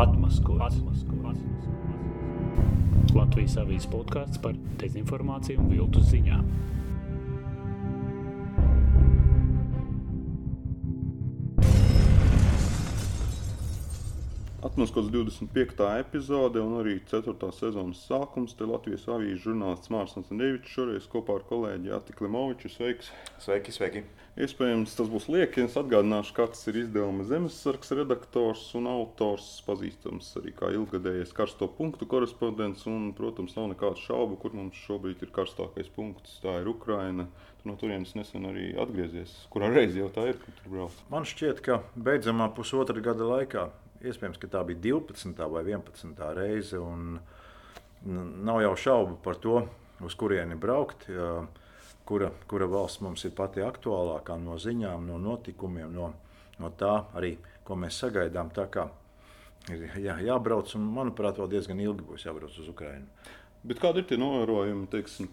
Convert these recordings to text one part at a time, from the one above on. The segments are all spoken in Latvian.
Atmaskots. Latvijas avīzes podkāsts par dezinformāciju un viltus ziņām. Atmoskos 25. epizode un arī 4. sezonas sākums. Te Latvijas avīzes žurnālists Mārcis Kalniņš šoreiz kopā ar kolēģi Atiku Limoviču. Sveiks! Sveiki, sveiki! Iespējams, tas būs lieki. Es atgādināšu, kāds ir izdevuma Zemesargs redaktors un autors, pazīstams arī kā ilgadējais karsto punktu korespondents. Un, protams, nav nekādu šaubu, kur mums šobrīd ir karstākais punkts. Tā ir Ukraina. Tu no turienes nesen arī atgriezies. Kurā reizē jau tā ir, kur tur brauc? Man šķiet, ka beidzamā pusotra gada laikā Iespējams, ka tā bija 12. vai 11. reize. Nav jau šaubu par to, uz kurieni braukt, kura, kura valsts mums ir pati aktuālākā no ziņām, no notikumiem, no, no tā arī, ko mēs sagaidām. Tā kā ir jā, jābrauc, un manuprāt, vēl diezgan ilgi būs jābrauc uz Ukrajinu. Bet kādi ir tie novērojumi, teiksim,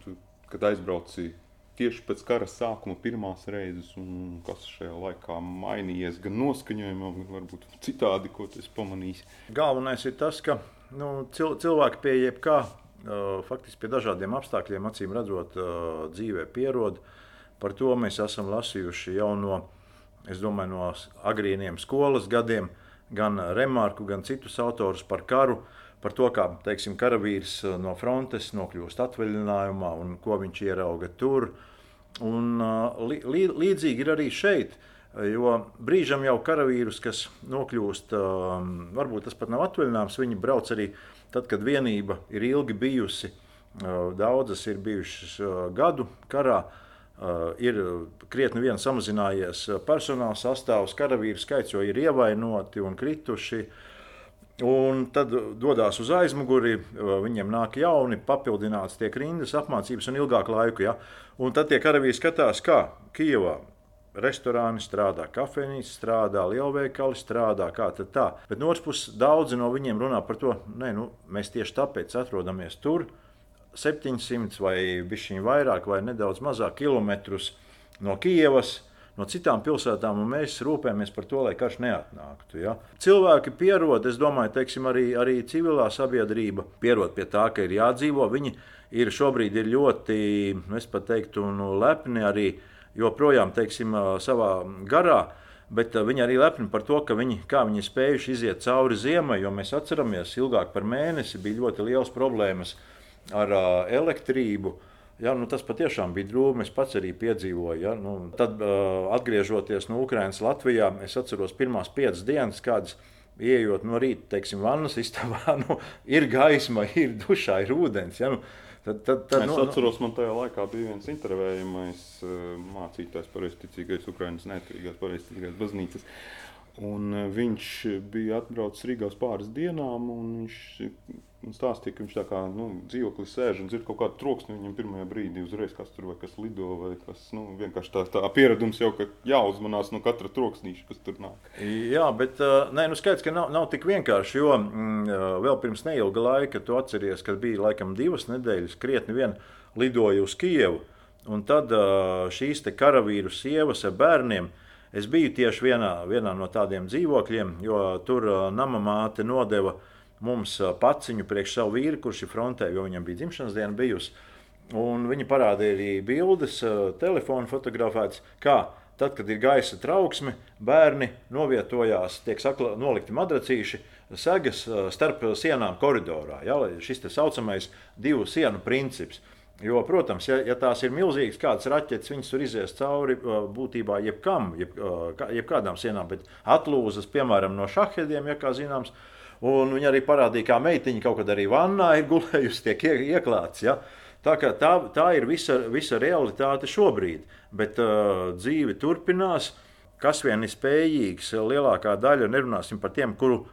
kad aizbraucīji? Tieši pēc kara sākuma pirmās reizes, un kas šajā laikā mainījies, gan noskaņojumā, gan varbūt citādi, ko tas pamanījis. Galvenais ir tas, ka nu, cil cilvēki pie jebkā, faktiski pie dažādiem apstākļiem, acīm redzot, dzīvē pierod. Par to mēs esam lasījuši jau no, domāju, no agrīniem skolas gadiem, gan Remarku, gan citus autorus par karu par to, kā teiksim, karavīrs no frontes nokļūst atvaļinājumā un ko viņš ierauga tur. Un, lī, līdzīgi ir arī šeit. Jo brīžam jau karavīrus, kas nokļūst, varbūt tas pat nav atvaļinājums, viņi brauc arī tad, kad vienība ir ilgi bijusi. Daudzas ir bijušas gadu karā, ir krietni vien samazinājies personāla sastāvs, karavīru skaits, jo ir ievainoti un krituši. Un tad dodas uz aizmuguri, viņiem nāk jauni, papildināts, tiek rindas, apmācības un ilgāku laiku. Ja? Un tad tie karavīri skatās, kā Kijavā restorāni strādā, kafejnīca strādā, lielveikali strādā, kā tad tā. Bet no otras puses, daudzi no viņiem runā par to, ka nu, mēs tieši tāpēc atrodamies tur 700 vai bišķiņu vairāk vai nedaudz mazāk kilometrus no Kijavas no citām pilsētām, un mēs rūpējamies par to, lai karš neatnāktu. Ja? Cilvēki pierod, es domāju, teiksim, arī, arī civilā sabiedrība pierod pie tā, ka ir jādzīvo. Viņi ir šobrīd ir ļoti, es pat teiktu, nu, lepni arī joprojām teiksim, savā garā. Bet viņi arī lepni par to, ka viņi, viņi spējuši iziet cauri ziemai, jo mēs atceramies, ilgāk par mēnesi bija ļoti liels problēmas ar elektrību. Ja, nu, tas patiešām bija drūmi. Es pats arī piedzīvoju. Ja, nu, tad, uh, atgriežoties no Ukrainas Latvijā, es atceros pirmās piecas dienas, kādas Iejot no rīta, teiksim, vannas istabā, nu, ir gaisma, ir dušā, ir ūdens. Ja, nu, Tad, tad, tad, es nu, atceros, man tajā laikā bija viens intervējamais mācītājs, pareizticīgais Ukraiņas neatkarīgās pareizticīgās baznīcas. Un viņš bija atbraucis Rīgā uz pāris dienām, un viņš Un stāstīja, ka viņš tā kā nu, dzīvoklī sēž un dzird kaut kādu troksni. Viņam pirmajā brīdī uzreiz kas tur vai kas lido, vai kas nu, vienkārši tā, tā pieredums jau, ka jāuzmanās no katra troksnīša, kas tur nāk. Jā, bet nē, nu skaidrs, ka nav, nav tik vienkārši, jo mm, vēl pirms neilga laika tu atceries, kad bija laikam divas nedēļas krietni vien lidoja uz Kievu. Un tad šīs karavīru sievas ar bērniem. Es biju tieši vienā, vienā no tādiem dzīvokļiem, jo tur nama māte nodeva uh, mums paciņu priekš savu vīru, kurš ir frontē, jo viņam bija dzimšanas diena bijusi. Un viņi parādīja arī bildes, telefonu fotografētas, kā tad, kad ir gaisa trauksme, bērni novietojās, tiek sakla, nolikti madracīši, segas starp sienām koridorā. Ja, šis tā saucamais divu sienu princips. Jo, protams, ja, ja tās ir milzīgas kādas raķetes, viņas tur izies cauri būtībā jebkam, jeb, jebkādām sienām, bet atlūzas, piemēram, no šahediem, ja kā zināms, Un viņa arī parādīja, kā meitiņa kaut kad arī vannā ir gulējusi, tiek ieklāts. Ja? Tā, tā, tā ir visa, visa realitāte šobrīd, bet uh, dzīve turpinās. Kas vien ir spējīgs, lielākā daļa, nerunāsim par tiem, kuru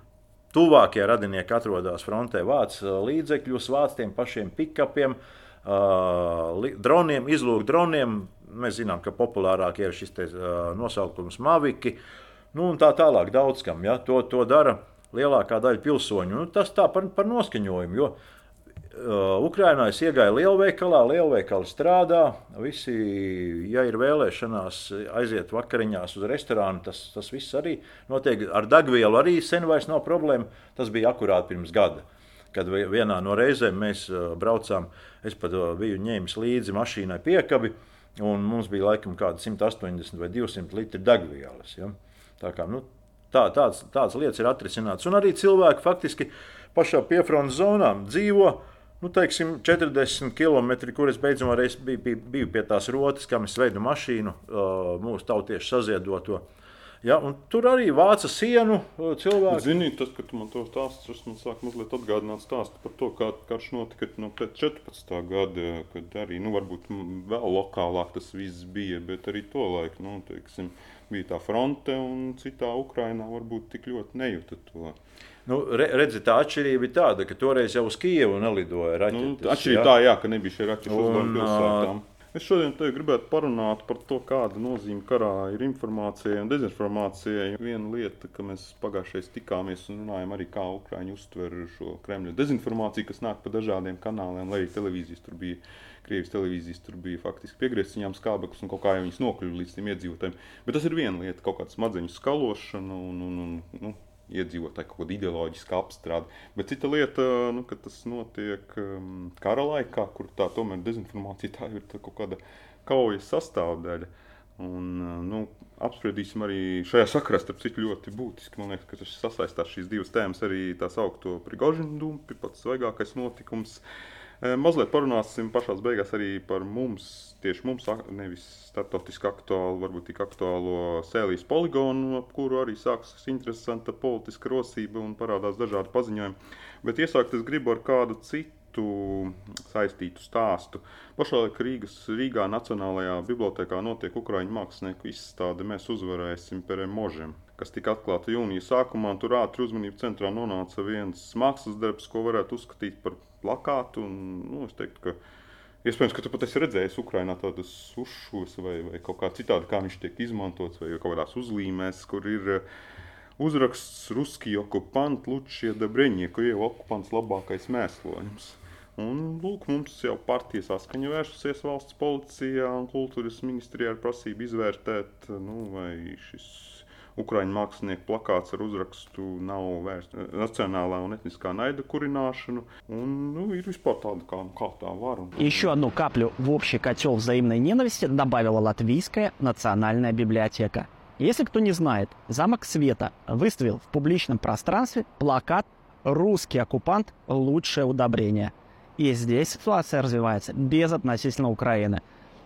tuvākie radinieki atrodas frontē, vāc līdzekļus, vāc tiem pašiem pikapiem, uh, droniem, izlūk droniem. Mēs zinām, ka populārāk ir šis te, uh, nosaukums Maviki. Nu, un tā tālāk daudz kam ja? to, to dara lielākā daļa pilsoņu. Nu, tas tā par, par noskaņojumu. Jo Uh, Ukrainā es iegāju lielveikalā, lielveikali strādā. Visi, ja ir vēlēšanās, aiziet vakariņās uz restorānu. Tas, tas viss arī notiek. Ar degvielu arī sen vairs nav problēma. Tas bija akurāt pirms gada. Kad vienā no reizēm mēs uh, braucām, es pat uh, biju ņēmis līdzi mašīnai piekabi, un mums bija laikam kāda 180 vai 200 litri degvielas. Ja? Tā kā, nu, tā, tāds, tāds lietas ir atrisināts. Un arī cilvēki faktiski pašā piefrontes zonā dzīvo nu, teiksim, 40 km, kur es reizē biju, biju, biju pie tās rotas, kā mēs veidu mašīnu, mūsu tautiešu saziedoto. Ja, tur arī vāca sienu cilvēku. Zini, tas, ka tu man to stāstīji, tas man sāk mazliet atgādināt stāstu par to, kā karš notika no 14. gada, kad arī, nu, varbūt vēl lokālāk tas viss bija, bet arī to laiku, nu, teiksim, bija tā fronte un citā Ukrainā varbūt tik ļoti nejūta to. Nu, re, redzi, tā atšķirība ir tāda, ka toreiz jau uz Kijevu nelidoja raķetes. Nu, atšķirība jā. tā, jā, ka nebija šie raķešu uzbrukumi pilsētām. Es šodien gribētu parunāt par to, kāda nozīme karā ir informācijai un dezinformācijai. Viena lieta, ka mēs pagājušajā tikāmies un runājām arī, kā Ukrāņi uztver šo Kremļa dezinformāciju, kas nāk pa dažādiem kanāliem, lai arī televīzijas tur bija. Krievijas televīzijas tur bija faktiski piegriezts viņām skābeklis un kaut kā viņas nokļuva līdz tiem iedzīvotājiem. Bet tas ir viena lieta, kaut kāda smadzeņu skalošana un, un, un nu, iedzīvotāji kaut kāda ideoloģiska apstrāde. Bet cita lieta, nu, ka tas notiek um, kara laikā, kur tā tomēr dezinformācija tā ir tā kaut kāda kaujas sastāvdaļa. Un, nu, apspriedīsim arī šajā sakarā, starp citu, ļoti būtiski. Man liekas, ka tas sasaistās šīs divas tēmas, arī tā saucamo Prigožinu dumpi, pats svaigākais notikums. Uh, Mazliet parunāsim pašā beigās arī par mums, tieši mums, nevis starptautiski aktuālu, varbūt tik aktuālo sēlijas poligonu, ap kuru arī sākas interesanta politiska rosība un parādās dažādi paziņojumi. Bet iesākt es gribu ar kādu citu saistītu stāstu. Pašlaik Rīgas, Rīgā Nacionālajā bibliotekā notiek Ukrāņu mākslinieku izstāde Mēs uzvarēsim pere možem kas tika atklāta jūnija sākumā. Tur ātri uzmanību centrā nonāca viens mākslas darbs, ko varētu uzskatīt par plakātu. Un, nu, es teiktu, ka iespējams, ka tu pat esi redzējis Ukrajinā tādas uzšos vai, vai kaut kā citādi, kā viņš tiek izmantots, vai kaut kādās uzlīmēs, kur ir uh, uzraksts Ruski okupant Lučie Dabreņie, ko jau okupants labākais mēslojums. Un, lūk, mums jau partija saskaņa vērsusies valsts policijā un kultūras ministrijā ar prasību izvērtēt, nu, vai šis Ukraiņu mākslinieku plakāts ar uzrakstu nav vērsts национальная un этническая наида куринашину. Он, ну, и vispār tāda kā, kā tā var. Еще одну каплю в общий котел взаимной ненависти добавила Латвийская национальная библиотека. Если кто не знает, Замок Света выставил в публичном пространстве плакат «Русский оккупант – лучшее удобрение». И здесь ситуация развивается без относительно Украины.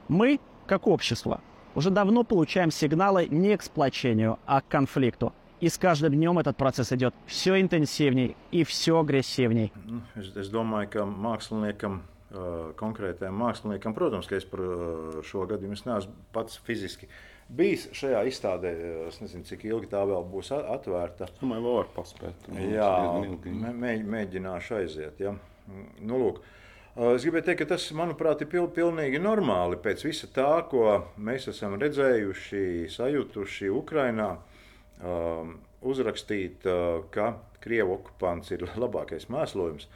Мы, как общество, уже давно получаем сигналы не к сплочению, а к конфликту. И с каждым днем этот процесс идет все интенсивней и все агрессивней. Es, es domāju, ka māksliniekam, konkrētajam māksliniekam, protams, ka es par šo gadījumu neesmu pats fiziski bijis šajā izstādē. Es nezinu, cik ilgi tā vēl būs atvērta. Domāju, vēl var paspēt. Jā, mē, mēģināšu aiziet. Ja. Nu, lūk, uh, Es gribēju teikt, ka tas, manuprāt, ir pil, pilnīgi normāli pēc visa tā, ko mēs esam redzējuši, sajutuši Ukrajinā. Um, uzrakstīt, uh, ka Krievijas okupants ir labākais mēslojums.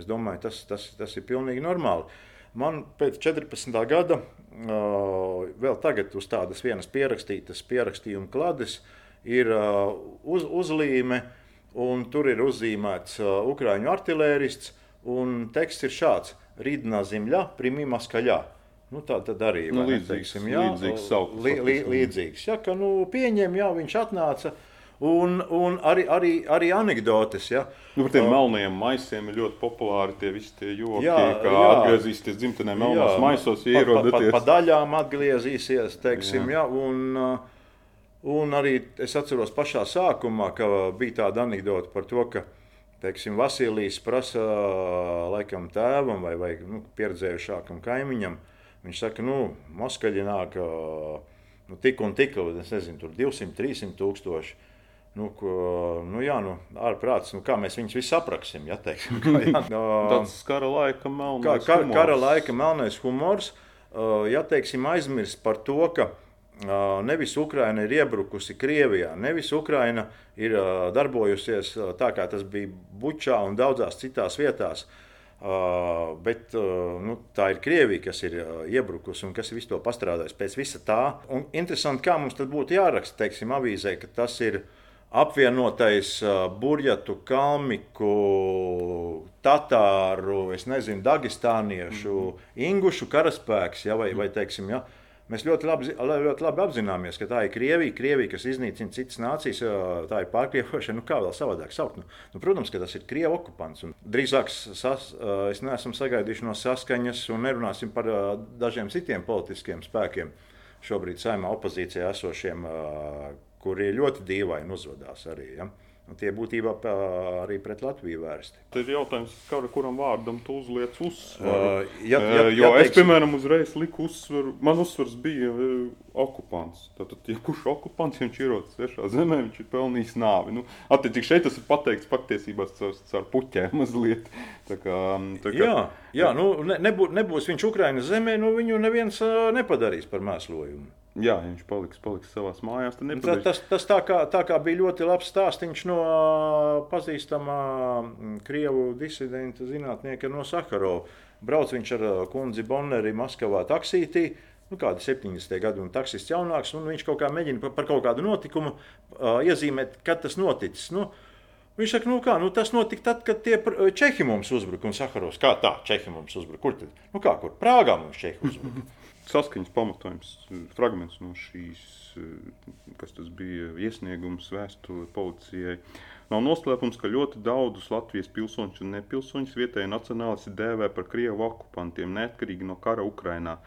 Es domāju, tas, tas, tas ir pilnīgi normāli. Man pēc 14. gada, uh, vēl tagad uz tādas vienas pierakstītas pierakstījuma klades, ir uh, uz, uzlīme, un tur ir uzzīmēts Ukrāņu artilērists, un teksts ir šāds Rīdnā zemļā, primīmā skaļā. Nu, tā tad arī nu, līdzīgs, teiksim, jā, līdzīgs, sauklis, li, li, līdzīgs. Ja, ka, nu, pieņem, jā, viņš atnāca. Un, un arī, arī, arī anekdotes. Ja. Nu, par tiem melniem maisiem ir ļoti populāri tie visi tie joki, jā, kā jā. atgriezīsties dzimtenē melnos jā, maisos, ja ierodaties. Pa, pa, pa daļām atgriezīsies, teiksim, jā. Ja, un, un arī es atceros pašā sākumā, ka bija tāda anekdote par to, ka teiksim, Vasilijs prasa laikam tēvam vai, vai nu, pieredzējušākam kaimiņam. Viņš saka, nu, Moskaļi nāk nu, tik un tik, es nezinu, tur 200, 300 tūkstoši. Nu, ko, nu, jā, nu, ārprāts, nu, kā mēs viņus visus apraksim, ja teiksim. Kā, jā, Tas kara laika melnais kā, kar, humors. Kara laika melnais humors, ja teiksim aizmirst par to, ka nevis Ukraina ir iebrukusi Krievijā, nevis Ukraina ir darbojusies tā, kā tas bija Bučā un daudzās citās vietās. Uh, bet uh, nu, tā ir Krievija, kas ir uh, iebrukusi un kas ir visu to pastrādājis pēc visa tā. Un interesanti, kā mums tad būtu jāraksta, teiksim, avīzē, ka tas ir apvienotais uh, burjatu, kalmiku, tatāru, es nezinu, dagestāniešu, mm -hmm. ingušu karaspēks, ja, vai, vai teiksim, ja, Mēs ļoti labi, ļoti labi apzināmies, ka tā ir Krievija, Krievija kas iznīcina citas nācijas, tā ir pārkrievošana. Nu, kā vēl savādāk saukt? Nu, nu, protams, ka tas ir Krievijas okupants. Drīzāk sas, es neesmu sagaidījis no saskaņas, un nerunāsim par dažiem citiem politiskiem spēkiem. Šobrīd saimā opozīcijā esošiem, kuri ļoti dīvaini uzvedās arī. Ja? Un tie būtībā arī pret Latviju vērsti. Tas ir jautājums, kuram vārdam tu uzliec uzsvaru. Uh, ja, uh, jo ja, es, piemēram, uzreiz liku uzsvaru, man uzsvars bija okupants. Tātad, ja kurš okupants, ja viņš ierodas svešā zemē, viņš ir pelnījis nāvi. Nu, attiecīgi šeit tas ir pateikts patiesībā caur, caur puķēm mazliet. Tā kā, tā kā, jā, jā, nu, ne, nebūs, viņš Ukrainas zemē, nu viņu neviens nepadarīs par mēslojumu. Jā, ja viņš paliks, paliks savā mājās. Tas, tas, tas tā, kā, tā kā bija ļoti labs stāstījums no pazīstamā krievu disidenta zinātnieka no Sakarova. Brauc viņš ar kundzi Bonneri Maskavā taksītī. Nu, kādi 70 gadi, un taksists jaunāks, un viņš kaut kā mēģina par, par kaut kādu notikumu uh, iezīmēt, kad tas noticis. Nu, Viņš saka, nu kā, nu tas notika tad, kad tie čehi mums uzbruka. Un Sakaros, kā tā, čehi mums uzbruka? Kur tad? Nu kā, kur? Prāgā mums čehi uzbruka. saskaņas pamatojums, fragments no šīs, kas tas bija, iesniegums vēstule policijai. Nav noslēpums, ka ļoti daudzus Latvijas pilsoņus un nepilsoņus vietējie nacionālisti dēvē par krievu okupantiem, neatkarīgi no kara Ukrainā.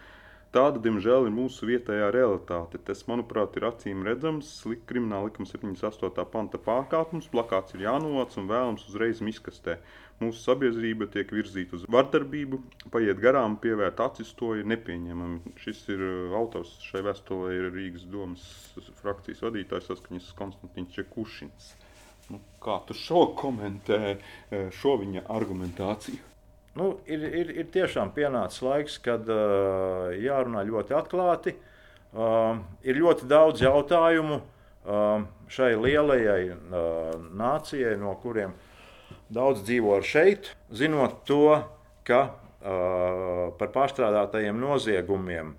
Tāda, diemžēl, ir mūsu vietējā realitāte. Tas, manuprāt, ir acīm redzams. Krimināla likuma 78. panta pārkāpums, plakāts ir jānovāc un vēlams uzreiz miskastē. Mūsu sabiedrība tiek virzīta uz vardarbību, paiet garām, pievērt acis, to ir nepieņemami. Šis ir uh, autors šai vēstulē, ir Rīgas domas frakcijas vadītājs saskaņas Konstantins Čekušins. Nu, kā tu šo komentē, uh, šo viņa argumentāciju? Nu, ir, ir, ir tiešām pienācis laiks, kad uh, jārunā ļoti atklāti. Uh, ir ļoti daudz jautājumu uh, šai lielajai uh, nācijai, no kuriem daudz dzīvo šeit, zinot to, ka uh, par pārstrādātajiem noziegumiem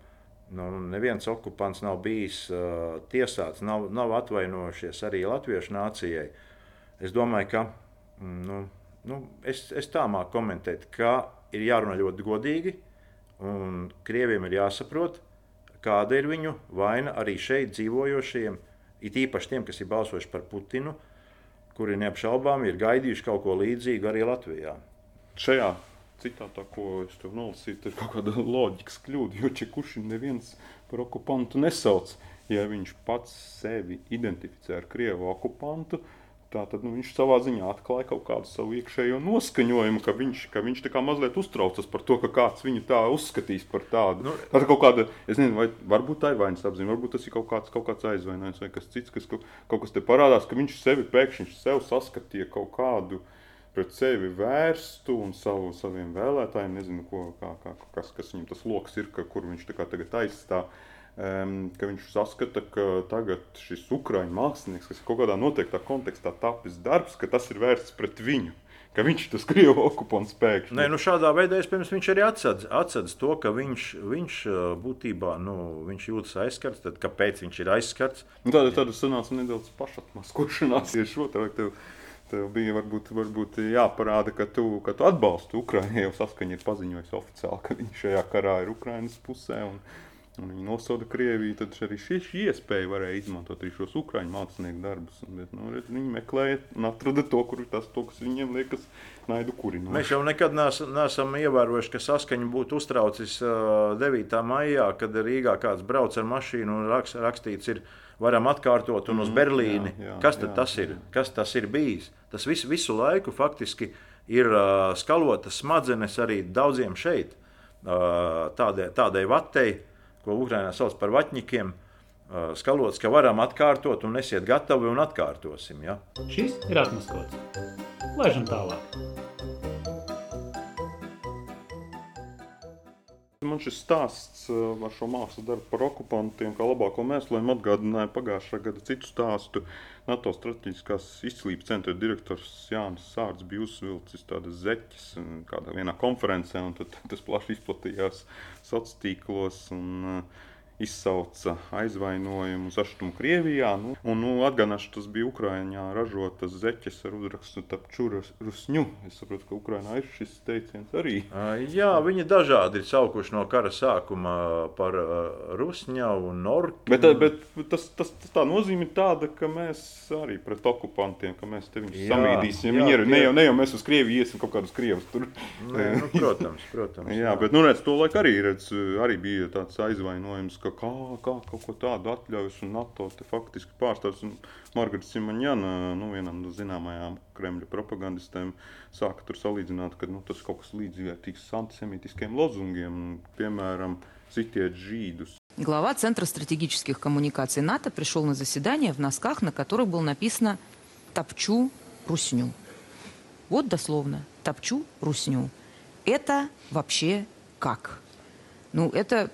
nu, neviens okupants nav bijis uh, tiesāts, nav, nav atvainojušies arī Latviešu nācijai. Es domāju, ka. Mm, nu, nu, es, es tā māku komentēt, ka ir jārunā ļoti godīgi, un krieviem ir jāsaprot, kāda ir viņu vaina arī šeit dzīvojošiem, it īpaši tiem, kas ir balsojuši par Putinu, kuri neapšaubām ir gaidījuši kaut ko līdzīgu arī Latvijā. Šajā citātā, ko es tev nolasīju, ir kaut kāda loģikas kļūda, jo Čekušinu neviens par okupantu nesauc. Ja viņš pats sevi identificē ar krievu okupantu, tad Tātad nu, viņš savā ziņā atklāja kaut kādu savu iekšējo noskaņojumu, ka viņš, ka viņš tā kā mazliet uztraucas par to, ka kāds viņu tā uzskatīs par tādu. Nu, tā kaut kāda, es nezinu, vai varbūt tā ir vainas apziņa, varbūt tas ir kaut kāds, kaut kāds aizvainojums vai kas cits, kas kaut, kas te parādās, ka viņš sevi pēkšņi sev saskatīja kaut kādu pret sevi vērstu un savu, saviem vēlētājiem, nezinu, ko, kā, kā, kas, kas viņam tas lokus ir, ka, kur viņš tagad aizstāv ka viņš saskata, ka tagad šis ukrāņu mākslinieks, kas ir kaut kādā noteiktā kontekstā tapis darbs, ka tas ir vērsts pret viņu. Ka viņš ir tas krievu okupants pēkšņi. Nē, nu šādā veidā iespējams viņš arī atsedz, atsedz to, ka viņš, viņš būtībā nu, viņš jūtas aizskarts. Tad kāpēc viņš ir aizskarts? Nu, tāda tāda sanāca nedaudz pašatmaskošanās. Ja šo tev, tev, tev bija varbūt, varbūt jāparāda, ka tu, ka tu atbalsti Ukraiņu, jau saskaņa ir paziņojis oficiāli, ka viņš šajā karā ir Ukraiņas pusē. Un, un viņi nosauca Krieviju, tad arī šī, šī iespēja varēja izmantot arī šos ukrāņu mākslinieku darbus. Bet, nu, redz, viņi meklēja un atrada to, kur tas, to, kas viņiem liekas naidu kurinoši. Mēs jau nekad neesam, ievērojuši, ka saskaņa būtu uztraucis uh, 9. maijā, kad Rīgā kāds brauc ar mašīnu un rakst, rakstīts ir varam atkārtot un uz mm, Berlīni. Jā, jā, Kas jā, tas ir? Jā. Kas tas ir bijis? Tas visu, visu laiku faktiski ir uh, skalotas smadzenes arī daudziem šeit. Uh, tādai, tādai vatei, ko Ukrainā sauc par vaķņikiem, skalots, ka varam atkārtot un esiet gatavi un atkārtosim. Ja? Šis ir atmaskots. Laižam tālāk. Man šis stāsts ar šo mākslas darbu par okupantiem, kā labāko mēslojumu, atgādināja pagājušā gada citu stāstu. NATO strateģiskās izcīlības centra direktors Jānis Sārds bija uzvilcis tādas zeķes kādā vienā konferencē, un tas plaši izplatījās sociālos tīklos. Un, uh, izsauca aizvainojumu zaštumu Krievijā. Nu, un, nu, atgādināšu, tas bija Ukraiņā ražotas zeķes ar uzrakstu Tapčūra Rusņu. Es saprotu, ka Ukrainā ir šis teiciens arī. Jā, viņi dažādi ir saukuši no kara sākuma par Rusņavu un Norku. Bet, bet tas, tas, tas tā nozīme ir tāda, ka mēs arī pret okupantiem, ka mēs te viņus jā, samīdīsim. Jā, viņi ir, ne jau, ne jau mēs uz Krieviju iesim kaut kādus Krievus tur. Nē, nu, protams, protams. jā, jā, bet, nu, redz, to laik arī, redz, arī bija tāds aizvainojums, ka ka kā, kā kaut ko tādu atļaujas un NATO te faktiski pārstāvs. Margarita Simonjana, nu, vienam no zināmajām Kremļa propagandistiem, sāka tur salīdzināt, ka nu, tas kaut kas līdzīgs antisemītiskiem lozungiem, piemēram, citiet žīdus. Глава Центра стратегических коммуникаций НАТО пришел на заседание в носках, на которых было написано «Топчу русню». Вот дословно «Топчу русню». Это вообще как? Ну, это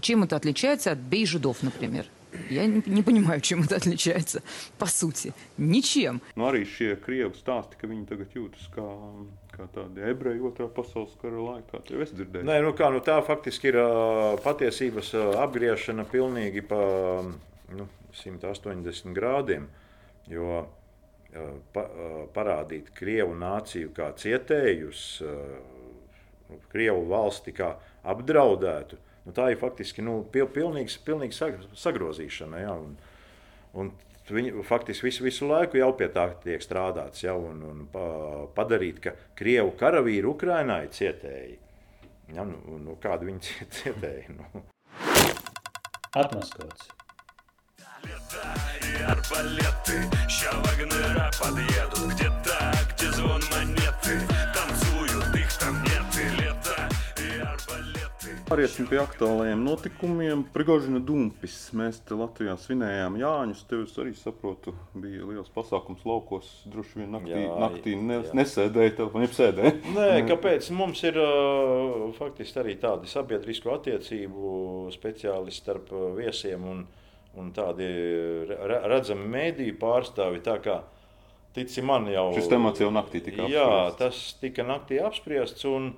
Чем это отличается от «бей жидов», например? Я не, не понимаю, чем это отличается, по сути. Ничем. Nu, arī šie krievi stāsti, ka viņi tagad jūtas kā, kā tādi ebreji otrā pasaules kara laikā. Jau es dzirdēju. Nē, nu kā, nu tā faktiski ir uh, patiesības uh, apgriešana pilnīgi pa nu, 180 grādiem. Jo uh, pa, uh, parādīt Krievu nāciju kā cietējus, uh, Krievu valsti kā apdraudētu, Nu, tā ir faktiski nu, pil, pilnīgs, pilnīgs sagrozīšana. Ja, un, un Viņi faktiski visu, visu laiku jau pie tā tiek strādāts, jau un, un padarīt, ka krievu karavīri Ukrainā ir cietēji. Ja, nu, nu, kādi viņi cietēji? Nu. Atmaskots. арбалеты Ща Вагнера подъедут Где-то, где звон монеты Танцуют, Pāriesim pie aktuālajiem notikumiem. Prigožina Dumpis. Mēs te Latvijā svinējām Jāņus. Tev arī saprotu, bija liels pasākums laukos. Droši vien naktī, jā, naktī ne, jā. nesēdēja, tev nepsēdēja. Nē, kāpēc? Mums ir uh, faktiski arī tādi sabiedrisko attiecību speciālisti starp viesiem un, un tādi redzami mēdīju pārstāvi. Tici man jau. Šis temats jau naktī tika apspriests. Jā, tas tika naktī apspriests. Un,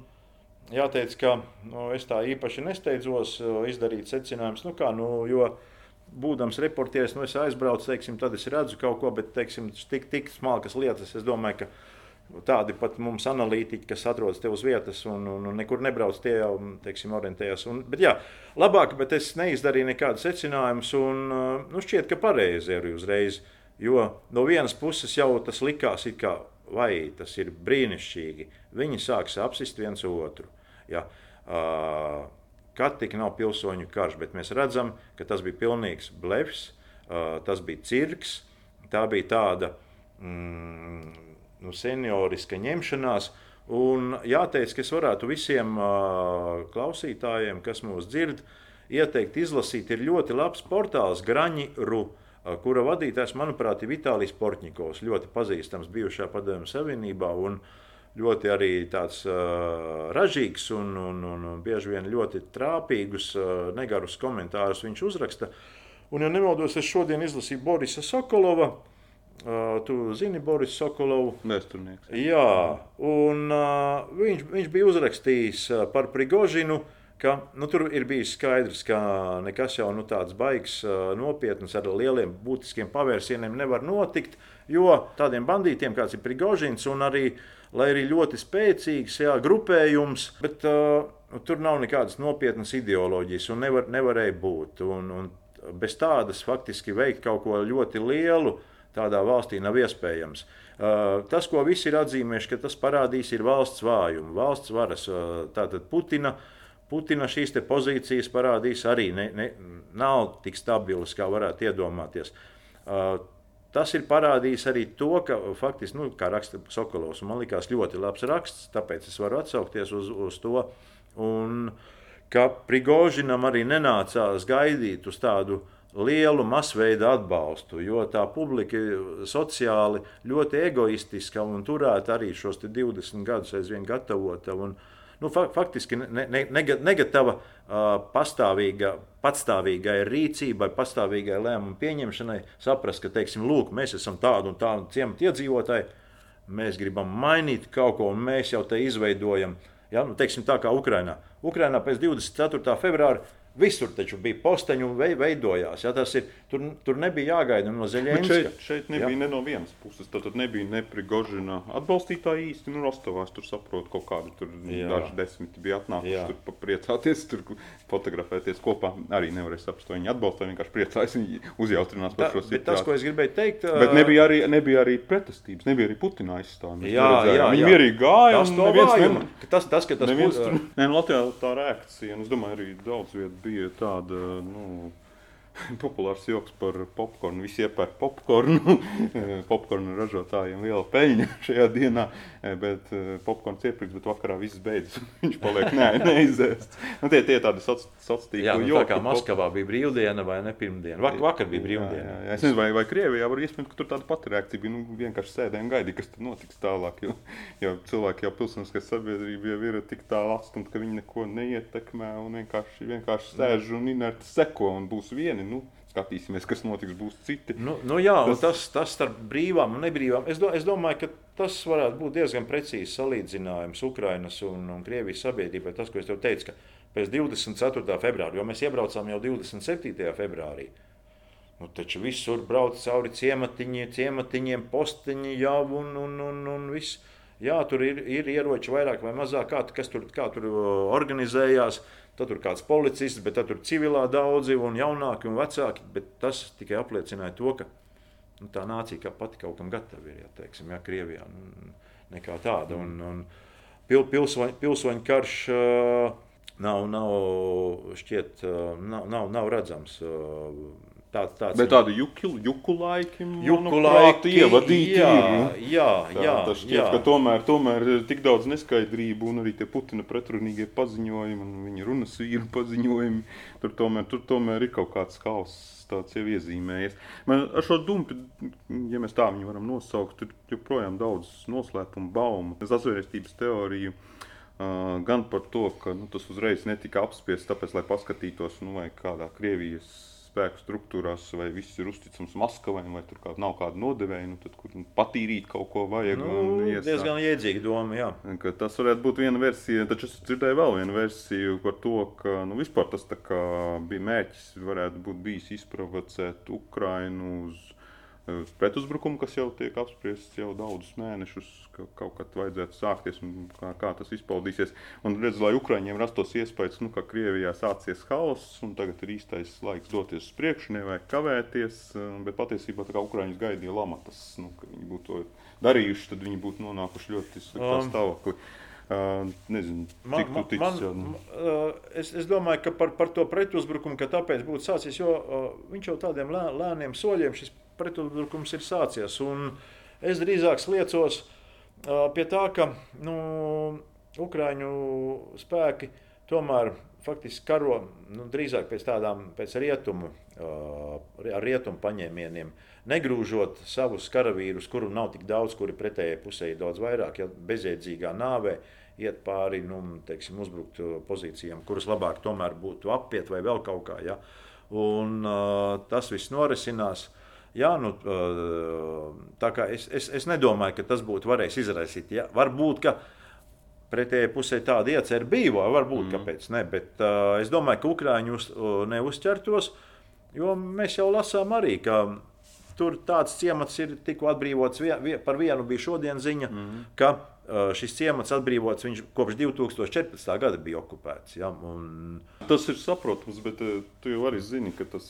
jāteic, ka nu, es tā īpaši nesteidzos izdarīt secinājumus. Nu, kā, nu, jo, būdams reportieris, nu, es aizbraucu, teiksim, tad es redzu kaut ko, bet teiksim, tik, tik smalkas lietas. Es domāju, ka tādi pat mums analītiķi, kas atrodas te uz vietas un, un, un nekur nebrauc, tie jau teiksim, orientējas. Un, bet, jā, labāk, bet es neizdarīju nekādus secinājumus, un nu, šķiet, ka pareizi ir uzreiz. Jo no vienas puses jau tas likās, kā, vai tas ir brīnišķīgi. Viņi sāks apsist viens otru. Ja? Uh, kad tik nav pilsoņu karš, bet mēs redzam, ka tas bija pilnīgs blefs, uh, tas bija cirks, tā bija tāda mm, nu, senioriska ņemšanās. Un jāteic, ka es varētu visiem uh, klausītājiem, kas mūs dzird, ieteikt izlasīt. Ir ļoti labs portāls Graņi.ru, uh, kura vadītājs, manuprāt, ir Vitālijs Portņikovs, ļoti pazīstams bijušajā Padomju Savienībā. Un, uh, ļoti arī tāds uh, ražīgs un, un, un, un bieži vien ļoti trāpīgus, uh, negarus komentārus viņš uzraksta. Un, ja nemaldos, es šodien izlasīju Borisa Sokolova. Uh, tu zini, Boris Sokolovu? Vēsturnieks. Jā, un uh, viņš, viņš bija uzrakstījis par Prigožinu. Ka, nu, tur ir bijis skaidrs, ka nekas jau nu, tāds baigs, uh, nopietns ar lieliem būtiskiem pavērsieniem nevar notikt. Jo tādiem bandītiem, kāds ir Prigožins, un arī uh, lai arī ļoti spēcīgs jā, grupējums, bet uh, tur nav nekādas nopietnas ideoloģijas un nevar, nevarēja būt. Un, un bez tādas faktiski veikt kaut ko ļoti lielu. Tādā valstī nav iespējams. Uh, tas, ko visi ir atzīmējuši, ka tas parādīs, ir valsts vājumu, valsts varas. Uh, tātad Putina, Putina šīs pozīcijas parādīs arī ne, ne, nav tik stabilas, kā varētu iedomāties. Uh, Tas ir parādījis arī to, ka faktiski, nu, kā raksta Sokolovs, man liekas, ļoti labs raksts, tāpēc es varu atsaukties uz, uz to. Un ka Prigožinam arī nenācās gaidīt uz tādu lielu masveida atbalstu, jo tā publika ir sociāli ļoti egoistiska un turēta arī šos 20 gadus aizvien gatavota. Un, nu, fa faktiski ne, ne, negatava pastāvīga, patstāvīgai rīcībai, pastāvīgai lēmumu pieņemšanai, saprast, ka teiksim, lūk, mēs esam tādi un tādi ciemati iedzīvotāji, mēs gribam mainīt kaut ko, un mēs jau te izveidojam, ja, nu, teiksim, tā kā Ukrainā. Ukrainā pēc 24. februāra Visur taču bija posteņi un veidojās. Ja, ir, tur, tur nebija jāgaida no Zelenska. Šeit, šeit nebija ja. ne no vienas puses. Tad, tad nebija ne Prigožina atbalstītāji īsti. Nu, Rostovās tur saprot, kaut kādi tur jā. daži desmiti bija atnākuši tur papriecāties, tur fotografēties kopā. Arī nevarēja saprast, viņi atbalstīja, vienkārši priecājas, viņi uzjautrinās par šo situāciju. Tas, ko es gribēju teikt, bet nebija arī, nebija arī pretestības, nebija arī Putina aizstāvības. Jā, jā, viņi mierīgi gāja. Tas, neviens, tas, tas, ka tas neviens, tur, ne, Latvijā tā reakcija, un es domāju, arī daudz vietu bija tāda. Nu, populārs joks par popkornu. Visi iepērk popkornu. popkornu ražotājiem liela peļņa šajā dienā, bet eh, popkorns iepirks, bet vakarā viss beidzas. Viņš paliek ne, neizēsts. Nu, tie, tie tādi sociāli. Jā, nu, tā kā Maskavā bija brīvdiena vai ne pirmdiena. Vak, vakar bija brīvdiena. Jā, jā, jā. Es nezinu, vai, vai Krievijā var iespējams, ka tur tāda pati reakcija bija. Nu, vienkārši sēdēja un gaidīja, kas tur notiks tālāk. Jo, jo cilvēki jau pilsoniskā sabiedrība jau ir tik tālu atstumta, ka viņi neko neietekmē un vienkārši, vienkārši sēž un inerti seko un būs vieni. Nu, skatīsimies, kas notiks, būs citi. Nu, nu jā, tas... tas, tas starp brīvām un nebrīvām. Es, do, es domāju, ka tas varētu būt diezgan precīzs salīdzinājums Ukrainas un, un Krievijas sabiedrībai. Tas, ko es tev teicu, ka pēc 24. februāra, jo mēs iebraucām jau 27. februārī. Nu, taču visur brauc cauri ciematiņiem, ciematiņiem posteņi jau un, un, un, un viss. Jā, tur ir, ir ieroči vairāk vai mazāk, kā, kas tur, kā tur organizējās. Tad tur kāds policists, bet tur civilā daudzi un jaunāki un vecāki. Tas tikai apliecināja to, ka nu, tā nācija kā pati kaut kam gatava ir. Ja, teiksim, ja, Krievijā nu, nekā tāda. Un, un pil, pilsoņu, pilsoņu karš uh, nav, nav, šķiet, uh, nav, nav, nav redzams. Uh, Tāds, tāds Bet tādu juku, laiki, juku laiki ievadīti. Jā, jā, jā. Tā, šķiet, jā. ka tomēr, tomēr ir tik daudz neskaidrību un arī tie Putina pretrunīgie paziņojumi un viņa runas vīru paziņojumi. Tur tomēr, tur tomēr ir kaut kāds hauss tāds jau iezīmējies. Man ar šo dumpi, ja mēs tā viņu varam nosaukt, ir joprojām daudz noslēpumu baumu. Es asvērstības teoriju. Uh, gan par to, ka nu, tas uzreiz netika apspiests, tāpēc, lai paskatītos, nu, vai kādā Krievijas spēku struktūrās, vai viss ir uzticams Maskavai, vai tur kā, nav kāda nodevēja, nu, tad, kur patīrīt kaut ko vajag. Nu, iesā. diezgan iedzīga doma, jā. Ka tas varētu būt viena versija, taču es dzirdēju vēl vienu versiju par to, ka nu, vispār tas bija mērķis, varētu būt bijis izprovocēt Ukrainu uz pretuzbrukumu, kas jau tiek apspriests jau daudzus mēnešus, ka kaut kad vajadzētu sākties un kā, kā tas izpaudīsies. Un redz, lai Ukraiņiem rastos iespējas, nu, ka Krievijā sācies haoss un tagad ir īstais laiks doties uz priekšu, nevajag kavēties, bet patiesībā tā kā Ukraiņus gaidīja lamatas, nu, ka viņi būtu to darījuši, tad viņi būtu nonākuši ļoti sliktā um. stāvoklī. Uh, nezinu, man, cik tu tici. Man, man, uh, es, es domāju, ka par, par to pretuzbrukumu, ka tāpēc būtu sācies, jo uh, viņš jau tādiem lē, lēniem soļiem šis pretuzbrukums ir sācies. Un es drīzāk liecos uh, pie tā, ka nu, Ukrāņu spēki tomēr faktiski karo nu, drīzāk pēc tādām pēc rietumu, ar rietumu paņēmieniem. Negrūžot savus karavīrus, kuru nav tik daudz, kuri pretējai pusē ir daudz vairāk, ja bezjēdzīgā nāvē iet pāri nu, teiksim, uzbrukt pozīcijām, kuras labāk tomēr būtu apiet vai vēl kaut kā. Ja? Un, uh, tas viss norisinās. Uh, Jā, nu, es, es, es nedomāju, ka tas būtu varējis izraisīt. Ja? Varbūt, ka pretējai pusē tāda iecerē bija, vai varbūt mm. kāpēc ne. Bet uh, es domāju, ka Ukrāņi uz, uh, neuzķertos, jo mēs jau lasām arī, ka tur tāds ciemats ir tikko atbrīvots. Vien, vien, par vienu bija šodien ziņa, mm. ka uh, šis ciemats atbrīvots, viņš kopš 2014. gada bija okupēts. Ja? Un... Tas ir saprotams, bet uh, tu jau arī zini, ka tas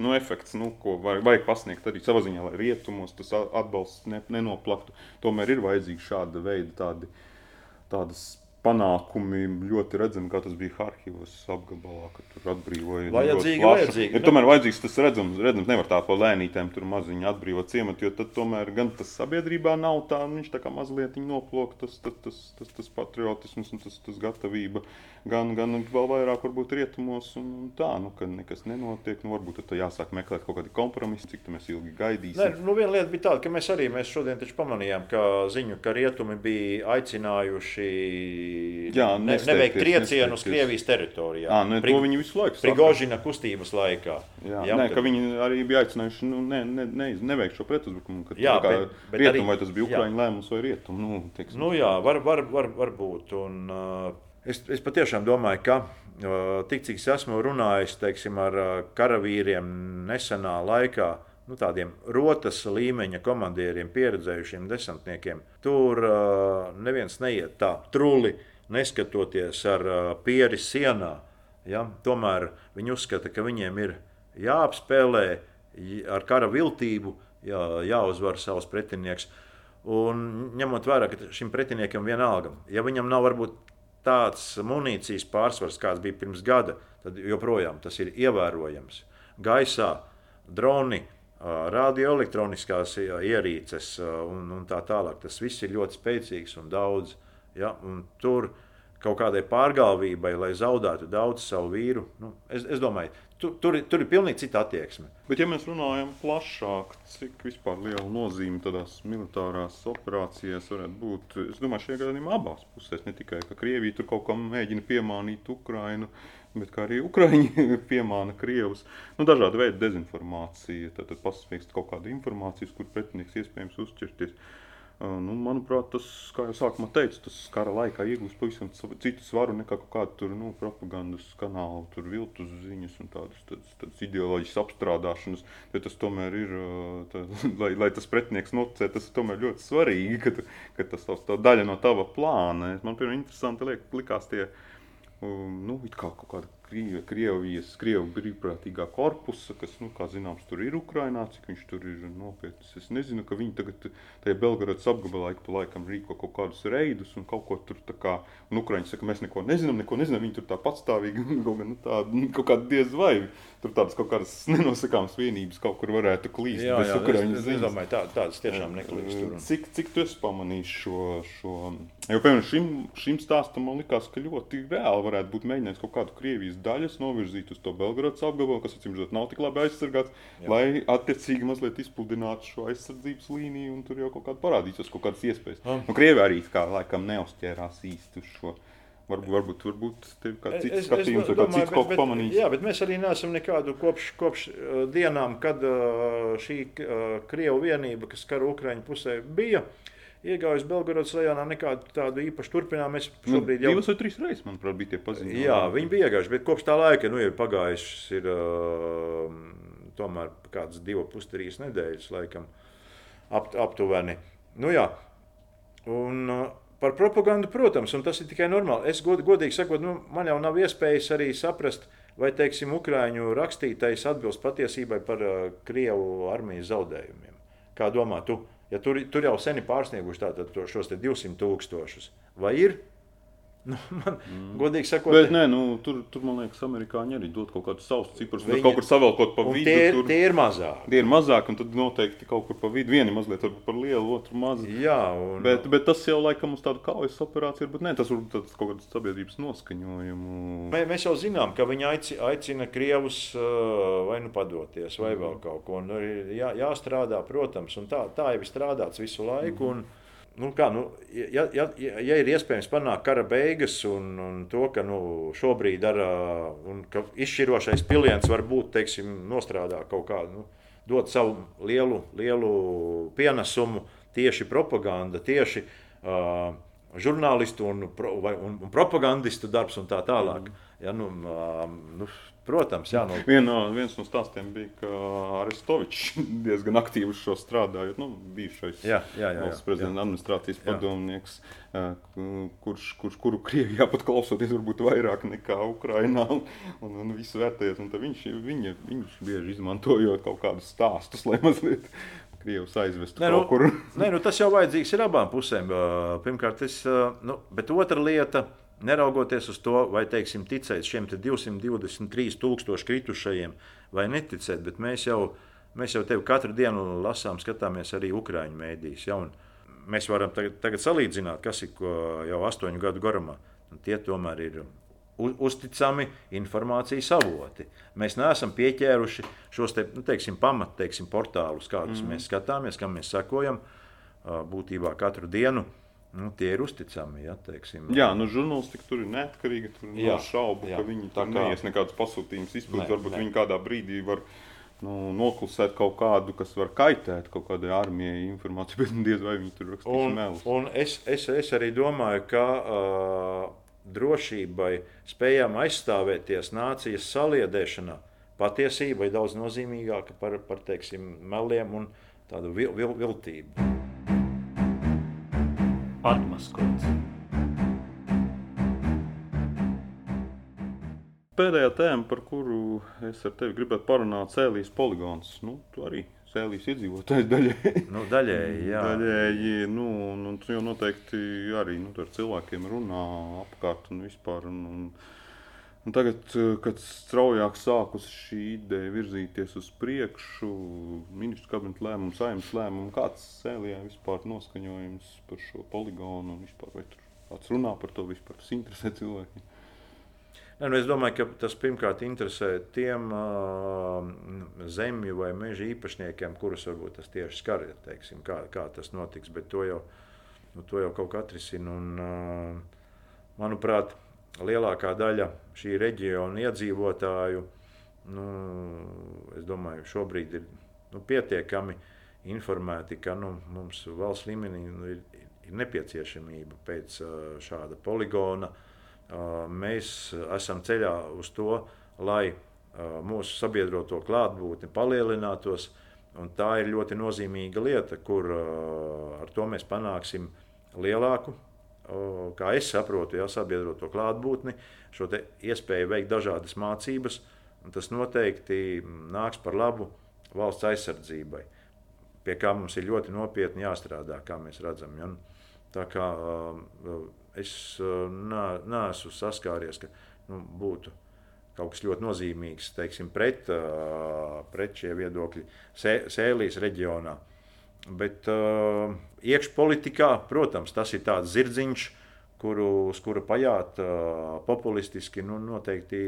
nu, efekts, nu, ko vajag, vajag pasniegt arī savā ziņā, lai rietumos tas atbalsts ne, nenoplaktu. Tomēr ir vajadzīgi šāda veida tādi, tādas panākumi ļoti redzami, kā tas bija Harkivas apgabalā, kad tur atbrīvoja. Vajadzīgi, vajadzīgi. Ir tomēr vajadzīgs tas redzams, redzams nevar tā pa lēnītēm tur maziņu atbrīvot ciematu, jo tad tomēr gan tas sabiedrībā nav tā, viņš tā kā mazliet noplok, tas, tas, tas, tas, tas patriotisms un tas, tas gatavība, gan, gan vēl vairāk varbūt rietumos un, un tā, nu, ka nekas nenotiek, nu varbūt tad jāsāk meklēt kaut kādi kompromisi, cik mēs ilgi gaidīsim. Nē, nu viena lieta bija tāda, ka mēs arī mēs šodien taču pamanījām, ka ziņu, ka rietumi bija aicinājuši Jā, ne, neveikt triecienu uz Krievijas teritorijā. Jā, ne, Pri, to viņi visu laiku saka. Prigožina kustības laikā. Jā, jā, nē, ka viņi arī bija aicinājuši nu, ne, ne, ne, neveikt šo pretuzbrukumu. Jā, bet, bet rietum, arī, vai tas bija Ukraiņu lēmums vai rietum. Nu, teiksim. nu jā, var, var, var, var būt. Un, uh, es, es patiešām domāju, ka uh, tik cik es esmu runājis teiksim, ar uh, karavīriem nesenā laikā, uh, nu, tādiem rotas līmeņa komandieriem, pieredzējušiem desantniekiem. Tur uh, neviens neiet tā truli, neskatoties ar uh, pieri sienā. Ja? Tomēr viņi uzskata, ka viņiem ir jāapspēlē ar kara viltību, jā, jāuzvar savs pretinieks. Un ņemot vērā, ka šim pretiniekam vienalga, ja viņam nav varbūt tāds munīcijas pārsvars, kāds bija pirms gada, tad joprojām tas ir ievērojams. Gaisā droni, radioelektroniskās ierīces un, un tā tālāk. Tas viss ir ļoti spēcīgs un daudz. Ja? Un tur kaut kādai pārgalvībai, lai zaudētu daudz savu vīru, nu, es, es domāju, tu, tur, tur ir pilnīgi cita attieksme. Bet, ja mēs runājam plašāk, cik liela nozīme tādās militārās operācijās varētu būt, es domāju, šajā gadījumā abās pusēs, ne tikai, ka Krievija tur kaut kam mēģina piemānīt Ukrainu, bet arī Ukrāņi piemāna Krievus. Nu, dažādi veidi dezinformācija, tad, pasniegst kaut kādu informāciju, kur pretinieks iespējams uzķerties. Nu, manuprāt, tas, kā jau sākumā teicu, tas kara laikā iegūst pavisam citu svaru nekā kaut kāda tur, nu, propagandas kanāla, tur viltus ziņas un tādas, tādas, tādas ideoloģiskas apstrādāšanas. Tad tas tomēr ir, tā, lai, lai tas pretinieks nocē, tas ir tomēr ļoti svarīgi, ka, ka tas tā daļa no tava plāna. Man, piemēram, interesanti liek, likās tie, uh, nu, kā kaut kāda Krievi, Krievijas, Krievu brīvprātīgā korpusa, kas, nu, kā zināms, tur ir Ukrainā, cik viņš tur ir nopietns. Es nezinu, ka viņi tagad tajā Belgradas apgabalā ik pa laikam rīko kaut kādus reidus un kaut ko tur tā kā, un Ukraiņi saka, mēs neko nezinām, neko nezinām, viņi tur tā patstāvīgi, kaut, nu, tā, nu, kaut kāda diez vai, tur tādas kaut kādas nenosakāmas vienības kaut kur varētu klīst. Jā, jā, Ukraiņas es, es, es domāju, tā, tādas tiešām neklīst tur. Cik, cik tu esi pamanījis šo, šo, jo, piemēram, šim, šim stāstam man likās, ka ļoti reāli varētu būt mēģinājums kaut kādu Krievijas daļas novirzīt uz to Belgradas apgabalu, kas acīm redzot nav tik labi aizsargāts, Jā. lai attiecīgi mazliet izpludinātu šo aizsardzības līniju un tur jau kaut kāda parādītos kaut kādas iespējas. Ah. Nu, Krievi arī kā laikam neuzķērās īsti uz šo. Varbūt, varbūt, varbūt tev kā cits es, skatījums, vai kāds cits kaut ko pamanījis. Jā, bet mēs arī neesam nekādu kopš, kopš uh, dienām, kad uh, šī uh, Krievu vienība, kas kara Ukraiņu pusē bija, uh, iegājusi Belgorodas rajonā, nekādu tādu īpašu turpinājumu. Mēs nu, šobrīd nu, jau divas vai trīs reizes, manuprāt, bija tie paziņojumi. Jā, viņi bija iegājuši, bet kopš tā laika nu, ir pagājušas ir, uh, tomēr kādas divas, pus trīs nedēļas, laikam, ap, aptuveni. Nu, jā. Un, uh, par propagandu, protams, un tas ir tikai normāli. Es god, godīgi sakot, nu, man jau nav iespējas arī saprast, vai teiksim, Ukrāņu rakstītais atbilst patiesībai par uh, Krievu armijas zaudējumiem. Kā domā tu? Ja tur, tur jau sen ir pārsnieguši tātad, šos 200 tūkstošus, vai ir? Nu, man, mm. Godīgi sakot, bet, nē, nu, tur, tur, man liekas, amerikāņi arī dod kaut kādus savus ciprus. Viņi kaut kur savēlkot pa vidu. Tie, tur, tie ir mazāki. Tie ir mazāki, un tad noteikti kaut kur pa vidu. Vieni mazliet par lielu, otru mazu. Jā, un... bet, bet tas jau laikam uz tādu kaujas operāciju, bet nē, tas varbūt tāds kaut kāds sabiedrības noskaņojumu. Mē, mēs jau zinām, ka viņi aicina, aicina Krievus vai nu padoties, vai mm. vēl kaut ko. Un jā, jāstrādā, protams, un tā, tā jau ir strādāts visu laiku. Mm. Un, Nu, kā, nu, ja, ja, ja ir iespējams panākt kara beigas un, un to, ka nu, šobrīd ar, ka izšķirošais piliens var būt teiksim, nostrādā kaut kādu, nu, dot savu lielu, lielu pienesumu tieši propaganda, tieši uh, žurnālistu un, un, un propagandistu darbs un tā tālāk. Mm. Ja, nu, uh, nu, Protams, jā. No... Vien no, viens no stāstiem bija, ka Aristovičs diezgan aktīvi šo strādājot. Nu, bijušais jā, jā, jā, valsts prezidenta administrācijas padomnieks, kurš, kurš, kuru Krievijā pat klausoties varbūt vairāk nekā Ukrainā un, un, visu vērtējot. Un viņš, viņa, viņš bieži izmantojot kaut kādus stāstus, lai mazliet Krievijas aizvestu nē, nu, kaut kur. nē, nu, tas jau vajadzīgs ir abām pusēm. Pirmkārt, es, nu, bet otra lieta ir Neraugoties uz to, vai teiksim, ticēt šiem 223,000 kritušajiem, vai neticēt, bet mēs jau, mēs jau tevi katru dienu lasām, skatāmies arī Ukrāņu mēdīs. Ja, mēs varam tagad, tagad salīdzināt, kas ir jau astoņu gadu garumā. Tie tomēr ir uzticami informācijas avoti. Mēs neesam pieķēruši šos te, nu, teiksim, pamat teiksim, portālus, kādus mm. mēs skatāmies, kam mēs sekojam būtībā katru dienu. Nu, tie ir uzticami. Ja, teiksim. Jā, nu, žurnālistika tur ir neatkarīga. Tur nav šaubu, jā. ka viņi tur kā- neies nekādus pasūtījumus izpildīt. Varbūt nē. viņi kādā brīdī var nu, noklusēt kaut kādu, kas var kaitēt kaut kādai armijai informāciju, bet diez vai viņi tur rakstīs Un, melus. un es, es, es arī domāju, ka uh, drošībai, spējām aizstāvēties nācijas saliedēšanā, patiesība ir daudz nozīmīgāka par, par teiksim, meliem un tādu vil, vil, viltību. Atmaskots. Pēdējā tēma, par kuru es ar tevi gribētu parunāt, ir Sēlijas poligons. Nu, tu arī Sēlijas iedzīvotājs daļai. Nu, daļēji, jā. Daļēji, nu, un, un tu jau noteikti arī nu, ar cilvēkiem runā apkārt un vispār. Un, un, un tagad, eh, kad straujāk sākus šī ideja virzīties uz priekšu, ministru kabineta lēmumu, saimnes lēmumu, kāds Sēlijā vispār noskaņojums par šo poligonu un vispār vai tur kāds runā par to vispār, tas interesē cilvēkiem. Ne, nu es domāju, ka tas pirmkārt interesē tiem uh, zemju vai meža īpašniekiem, kurus varbūt tas tieši skar, ja teiksim, kā, kā tas notiks. Bet to jau, nu, to jau kaut kā atrisina. Un, uh, manuprāt, lielākā daļa šī reģiona iedzīvotāju, nu, es domāju, šobrīd ir nu, pietiekami informēti, ka nu, mums valsts līmenī nu, ir, ir nepieciešamība pēc šāda poligona. Mēs esam ceļā uz to, lai mūsu sabiedroto klātbūtne palielinātos. Tā ir ļoti nozīmīga lieta, kur ar to mēs panāksim lielāku, kā es saprotu, jau sabiedroto klātbūtni, šo iespēju veikt dažādas mācības. Tas noteikti nāks par labu valsts aizsardzībai, pie kā mums ir ļoti nopietni jāstrādā, kā mēs redzam. Ja? Tā kā es neesmu saskāries, ka nu, būtu kaut kas ļoti nozīmīgs teiksim, pret, pret šie viedokļi Sē- Sēlijas reģionā. Bet uh, iekšpolitikā, protams, tas ir tāds zirdziņš, kuru, uz kura pajāt uh, populistiski nu, noteikti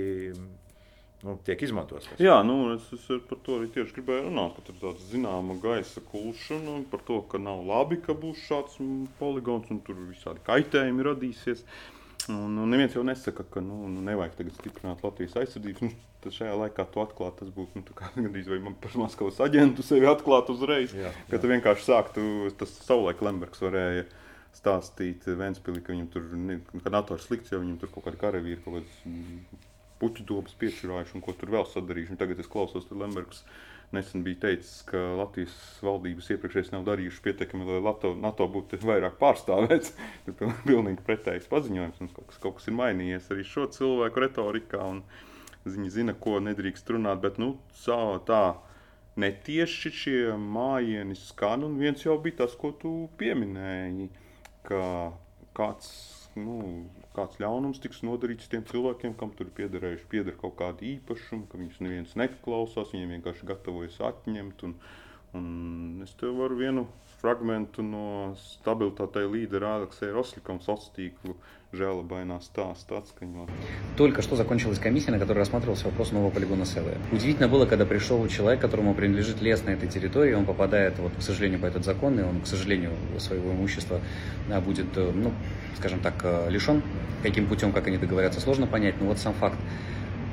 nu, tiek izmantots. tas. Jā, nu, es, es par to arī tieši gribēju runāt, ka tur ir tāda zināma gaisa kulšana par to, ka nav labi, ka būs šāds poligons un tur visādi kaitējumi radīsies. Un, un neviens jau nesaka, ka nu, nu, nevajag tagad stiprināt Latvijas aizsardzību. Nu, tad šajā laikā to atklāt, tas būtu nu, gandrīz vai man par Maskavas aģentu sevi atklāt uzreiz. Jā, Ka tu vienkārši sāktu, tas savulaik Lembergs varēja stāstīt Ventspilī, ka viņam tur, ne, ka NATO ir slikts, jo viņam tur kaut kādi karavīri kaut kādas mm, puķu dobas piečurājuši un ko tur vēl sadarījuši. Un tagad es klausos, ka Lembergs nesen bija teicis, ka Latvijas valdības iepriekšējais nav darījuši pietiekami, lai NATO, NATO būtu vairāk pārstāvēts. Tas ir pilnīgi pretējs paziņojums. Un kaut kas, kaut kas ir mainījies arī šo cilvēku retorikā. Viņi zina, ko nedrīkst runāt. Bet nu, tā, tā netieši šie mājiņi skan. Un viens jau bija tas, ko tu pieminēji, ka kāds, nu, kāds ļaunums tiks nodarīts tiem cilvēkiem, kam tur piederējuši pieder kaut kāda īpašuma, ka viņus neviens neklausās, viņiem vienkārši gatavojas atņemt. Un, un es tev varu vienu fragmentu no stabilitātei līdera Aleksēja Roslika sociālo tīklu žēlabainā stāsta atskaņot. Только что закончилась комиссия, на которой рассматривался вопрос нового полигона СЛ. Удивительно было, когда пришел человек, которому принадлежит лес на этой территории, он попадает, вот, к сожалению, по этот закон, и он, к сожалению, своего имущества а, будет, э, ну, скажем так, э, лишен. Каким путем, как они договорятся, сложно понять, но вот сам факт.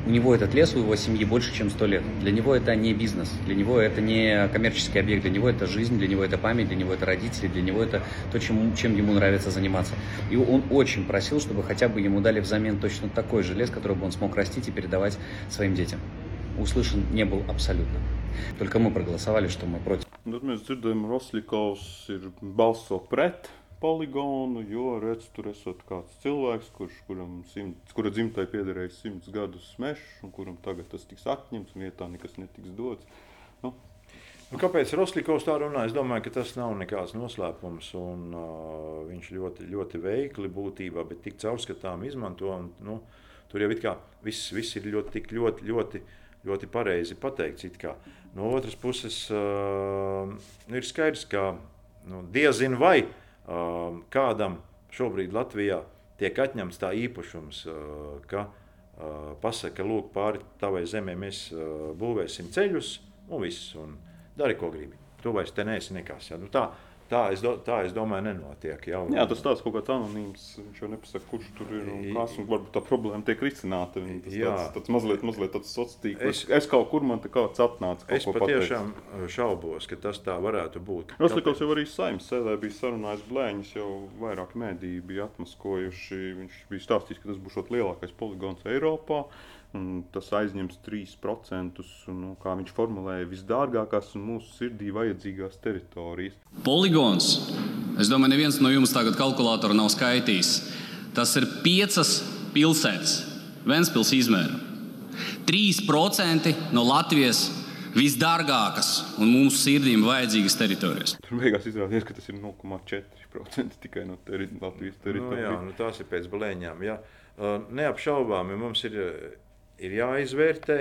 У него этот лес, у его семьи больше, чем 100 лет. Для него это не бизнес, для него это не коммерческий объект, для него это жизнь, для него это память, для него это родители, для него это то, чем, чем ему нравится заниматься. И он очень просил, чтобы хотя бы ему дали взамен точно такой же лес, который бы он смог растить и передавать своим детям. Услышан не был абсолютно. Только мы проголосовали, что мы против. Poligonu, jo redz, tur esot kāds cilvēks, kurš, kuram simts, kura dzimtai piederēja simts gadus mežs, un kuram tagad tas tiks atņemts, vietā nekas netiks dots. Nu, Nu, kāpēc Rostovs tā runā? Es domāju, ka tas nav nekāds noslēpums. Un, uh, viņš ļoti, ļoti veikli būtībā, bet tik caurskatām izmanto. Un, nu, tur jau kā viss, viss ir ļoti, ļoti, ļoti, ļoti pareizi pateikts. No otras puses, uh, ir skaidrs, ka nu, diezin vai uh, kādam šobrīd Latvijā tiek atņemts tā īpašums, uh, ka uh, pasaka, lūk, pāri tavai zemē mēs uh, būvēsim ceļus un viss. Un, dari, ko gribi. Tu vairs te neesi nekas. Ja? Nu, tā, tā, es do, tā es domāju, nenotiek. Jau. Jā, tas tāds kaut kāds anonīms. Viņš jau nepasaka, kurš tur ir un kas. Un varbūt tā problēma tiek risināta. Tas Jā. tāds, tāds mazliet, mazliet tāds sociāls. Es- Es, kaut kur man te kāds atnāca. kaut Es patiešām šaubos, ka tas tā varētu būt. Rostovs jau arī saimnes sēdē bija sarunājis blēņas, jau vairāk mēdīji bija atmaskojuši. Viņš bija stāstījis, ka tas būs lielākais poligons Eiropā. un Tas aizņems 3%, un, nu, kā viņš formulēja, visdārgākās un mūsu sirdī vajadzīgās teritorijas. Poligons. Es domāju, neviens no jums tagad kalkulātoru nav skaitījis. Tas ir piecas pilsētas, Vēnspils izmēra. 3% no Latvijas visdārgākās un mūsu sirdīm vajadzīgas teritorijas. Tur beigās izrādījās, ka tas ir 0,4% tikai no teri Latvijas Nu, teritorijas. jā, nu, tās ir pēc blēņām. Jā. Uh, Neapšaubāmi mums ir, ir jāizvērtē,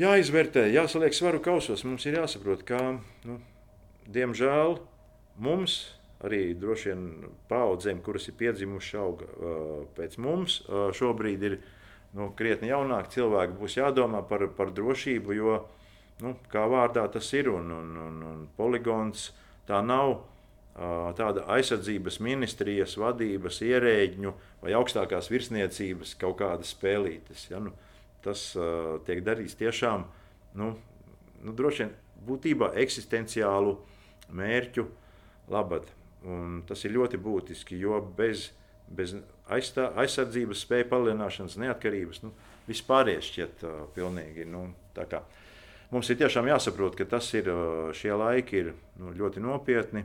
jāizvērtē, jāsaliek svaru kausos. Mums ir jāsaprot, ka, nu, diemžēl, mums arī droši vien paudzēm, kuras ir piedzimušas auga pēc mums, šobrīd ir nu, krietni jaunāki cilvēki. Būs jādomā par, par drošību, jo, nu, kā vārdā tas ir, un, un, un, un poligons tā nav tāda aizsardzības ministrijas vadības ierēģņu vai augstākās virsniecības kaut kādas spēlītes. Ja? Nu, tas uh, tiek darīts tiešām nu, nu, droši vien būtībā eksistenciālu mērķu labad. Un tas ir ļoti būtiski, jo bez, bez aizstā, aizsardzības spēju palielināšanas, neatkarības, nu, vispārējais šķiet uh, pilnīgi. Nu, mums ir tiešām jāsaprot, ka tas ir, šie laiki ir nu, ļoti nopietni.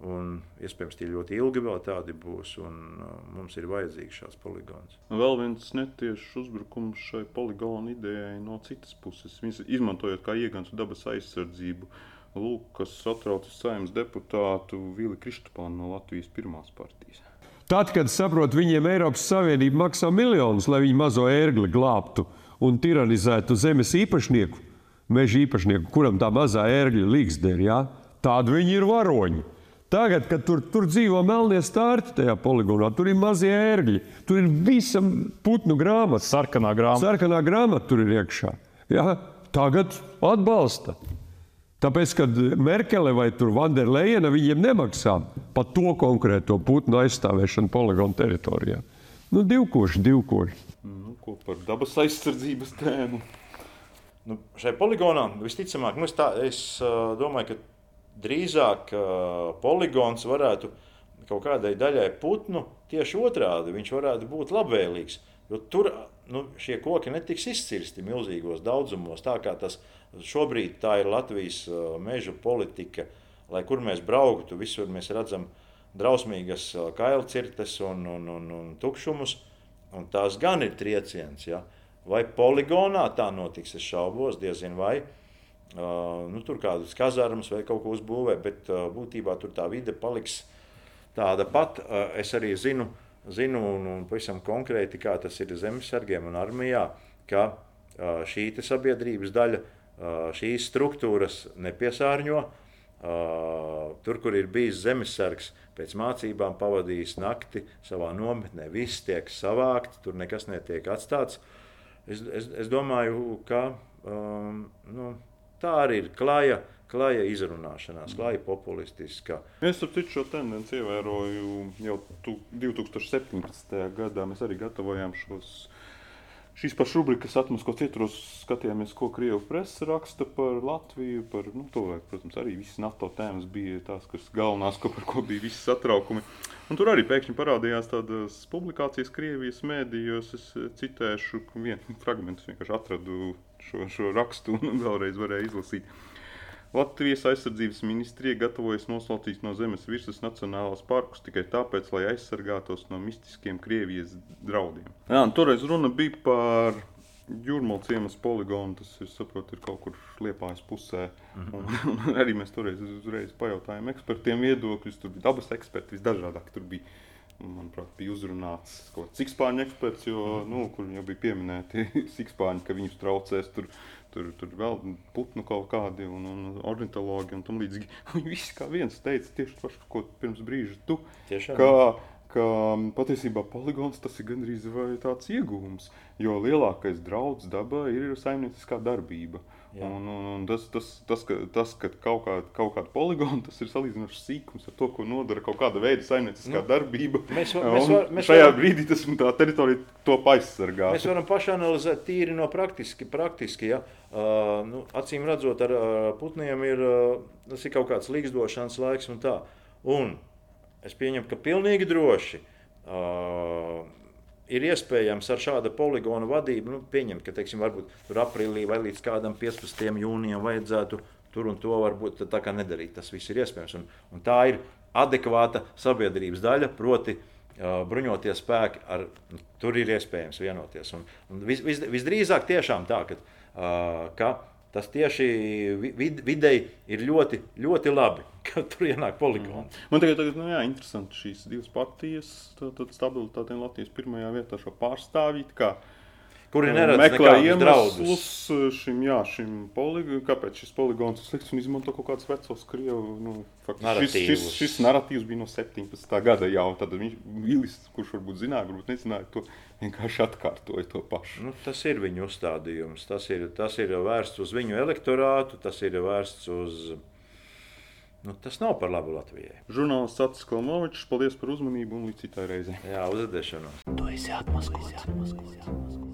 Un iespējams, tie ļoti ilgi vēl tādi būs, un uh, mums ir vajadzīgs šāds poligons. Vēl viens netiešs uzbrukums šai poligonu idejai no citas puses. Viņas izmantojot kā iegāns dabas aizsardzību. Lūk, kas satraucis saimnes deputātu Vili Kristupānu no Latvijas pirmās partijas. Tad, kad saprot, viņiem Eiropas Savienība maksā miljonus, lai viņi mazo ērgli glābtu un tiranizētu zemes īpašnieku, meža īpašnieku, kuram tā mazā ērgļa līgsta, ja? tādi viņi ir varoņi. Tagad, kad tur, tur dzīvo melnie stārti tajā poligonā, tur ir mazie ērgļi, tur ir visa putnu grāmata. Sarkanā grāmata. Sarkanā grāmata tur ir iekšā. Ja? Tagad atbalsta. Tāpēc, kad Merkele vai Vanderleina viņiem nemaksā par to konkrēto putnu aizstāvēšanu poligonu teritorijā. Nu, divkoši, divkoši. Nu, ko par dabas aizsardzības tēmu? Nu, šai poligonā visticamāk, nu, es, tā, es uh, domāju, ka drīzāk uh, poligons varētu kaut kādai daļai putnu tieši otrādi. Viņš varētu būt labvēlīgs. Jo tur nu, šie koki netiks izcirsti milzīgos daudzumos. Tā kā tas šobrīd tā ir Latvijas uh, meža politika, lai kur mēs brauktu, visur mēs redzam drausmīgas uh, kailcirtes un, un, un, un tukšumus. Un tās gan ir trieciens. Ja? Vai poligonā tā notiks, es šaubos, diezin vai. Uh, nu, tur kādas kazarmas vai kaut ko uzbūvē, bet uh, būtībā tur tā vide paliks tāda pati. Uh, es arī zinu, zinu un, un pavisam konkrēti, kā tas ir zemesargiem un armijā, ka šī sabiedrības daļa, šīs struktūras nepiesārņo. Tur, kur ir bijis zemesargs, pēc mācībām pavadījis nakti savā nometnē, viss tiek savākts, tur nekas netiek atstāts. Es, es, es domāju, ka um, nu, tā arī ir klaja, klaja izrunāšanās, klaja populistiska. Es citu šo tendenci ievēroju jau tu, 2017. gadā. Mēs arī gatavojām šos. Šīs pašas rubrikas atmaskos ietvaros skatījāmies, ko Krievijas presa raksta par Latviju. Par, nu, to, protams, arī visas NATO tēmas bija tās, kas galvenās, ko, par ko bija visi satraukumi. Un tur arī pēkšņi parādījās tādas publikācijas Krievijas mēdījos. Es citēšu vienu fragment, vienkārši atradu šo, šo rakstu un vēlreiz varēju izlasīt. Latvijas aizsardzības ministrija gatavojas noslaucīt no zemes virsmas nacionālās parkus tikai tāpēc, lai aizsargātos no mistiskiem Krievijas draudiem. Jā, toreiz runa bija par Jūrmālas ciemas poligonu, tas ir, saprot, ir kaut kur liepājas pusē. -hmm. un, un arī mēs toreiz uzreiz pajautājām ekspertiem viedokļus. Tur bija dabas eksperti, visdažādāk. Tur bija, manuprāt, bija uzrunāts kaut kāds sikspāņu eksperts, jo, nu, kur jau bija pieminēti sikspāņi, ka viņus traucēs tur tur, tur vēl putnu kaut kādi un, un ornitologi un tam līdzīgi. Viņi visi kā viens teica tieši pašu, ko pirms brīža tu. Tiešām? Ka ka patiesībā poligons tas ir gandrīz vai tāds iegūms, jo lielākais draudz dabai ir saimnieciskā darbība. Jā. Un, un, un tas, tas, tas, ka, tas, ka kaut, kā, kaut kāda poligona, tas ir salīdzinoši sīkums ar to, ko nodara kaut kāda veida saimnieciskā nu, darbība. Mēs, var, mēs, var, mēs šajā varam, brīdī tas tā teritorija to aizsargā. Mēs varam pašanalizēt tīri no praktiski. praktiski ja? uh, nu, acīm redzot, ar uh, putniem ir, uh, tas ir kaut kāds līgzdošanas laiks un tā. Un es pieņemu, ka pilnīgi droši. Uh, ir iespējams ar šādu poligonu vadību, nu, pieņemt, ka teiksim, varbūt tur aprīlī vai līdz kādam 15. jūnijam vajadzētu tur un to varbūt tā kā nedarīt. Tas viss ir iespējams. Un, un tā ir adekvāta sabiedrības daļa, proti, uh, bruņotie spēki, ar, nu, tur ir iespējams vienoties. Un, un vis, vis, visdrīzāk tiešām tā, ka, uh, ka tas tieši vid, videi ir ļoti, ļoti labi, ka tur ienāk poligoni. Mm. Man tagad, tagad nu, jā, interesanti šīs divas partijas, tad stabilitāte Latvijas pirmajā vietā šo pārstāvīt. Kuri meklē iemeslus šim, jā, šim poligonam, kāpēc šis poligons ir slikts un izmanto kaut kādus vecos krievu. Nu, šis, šis, šis narratīvs bija no 17. gada jau. Tad viņš, Vilis, kurš varbūt zināja, varbūt nezināja to vienkārši atkārtoja to pašu. Nu, tas ir viņu uzstādījums. Tas ir, tas ir vērsts uz viņu elektorātu, tas ir vērsts uz. Nu, tas nav par labu Latvijai. Žurnālists Atis Kalnovičs, paldies par uzmanību un līdz citai reizei. Jā, uzvedēšanos. Tu esi atmaskots.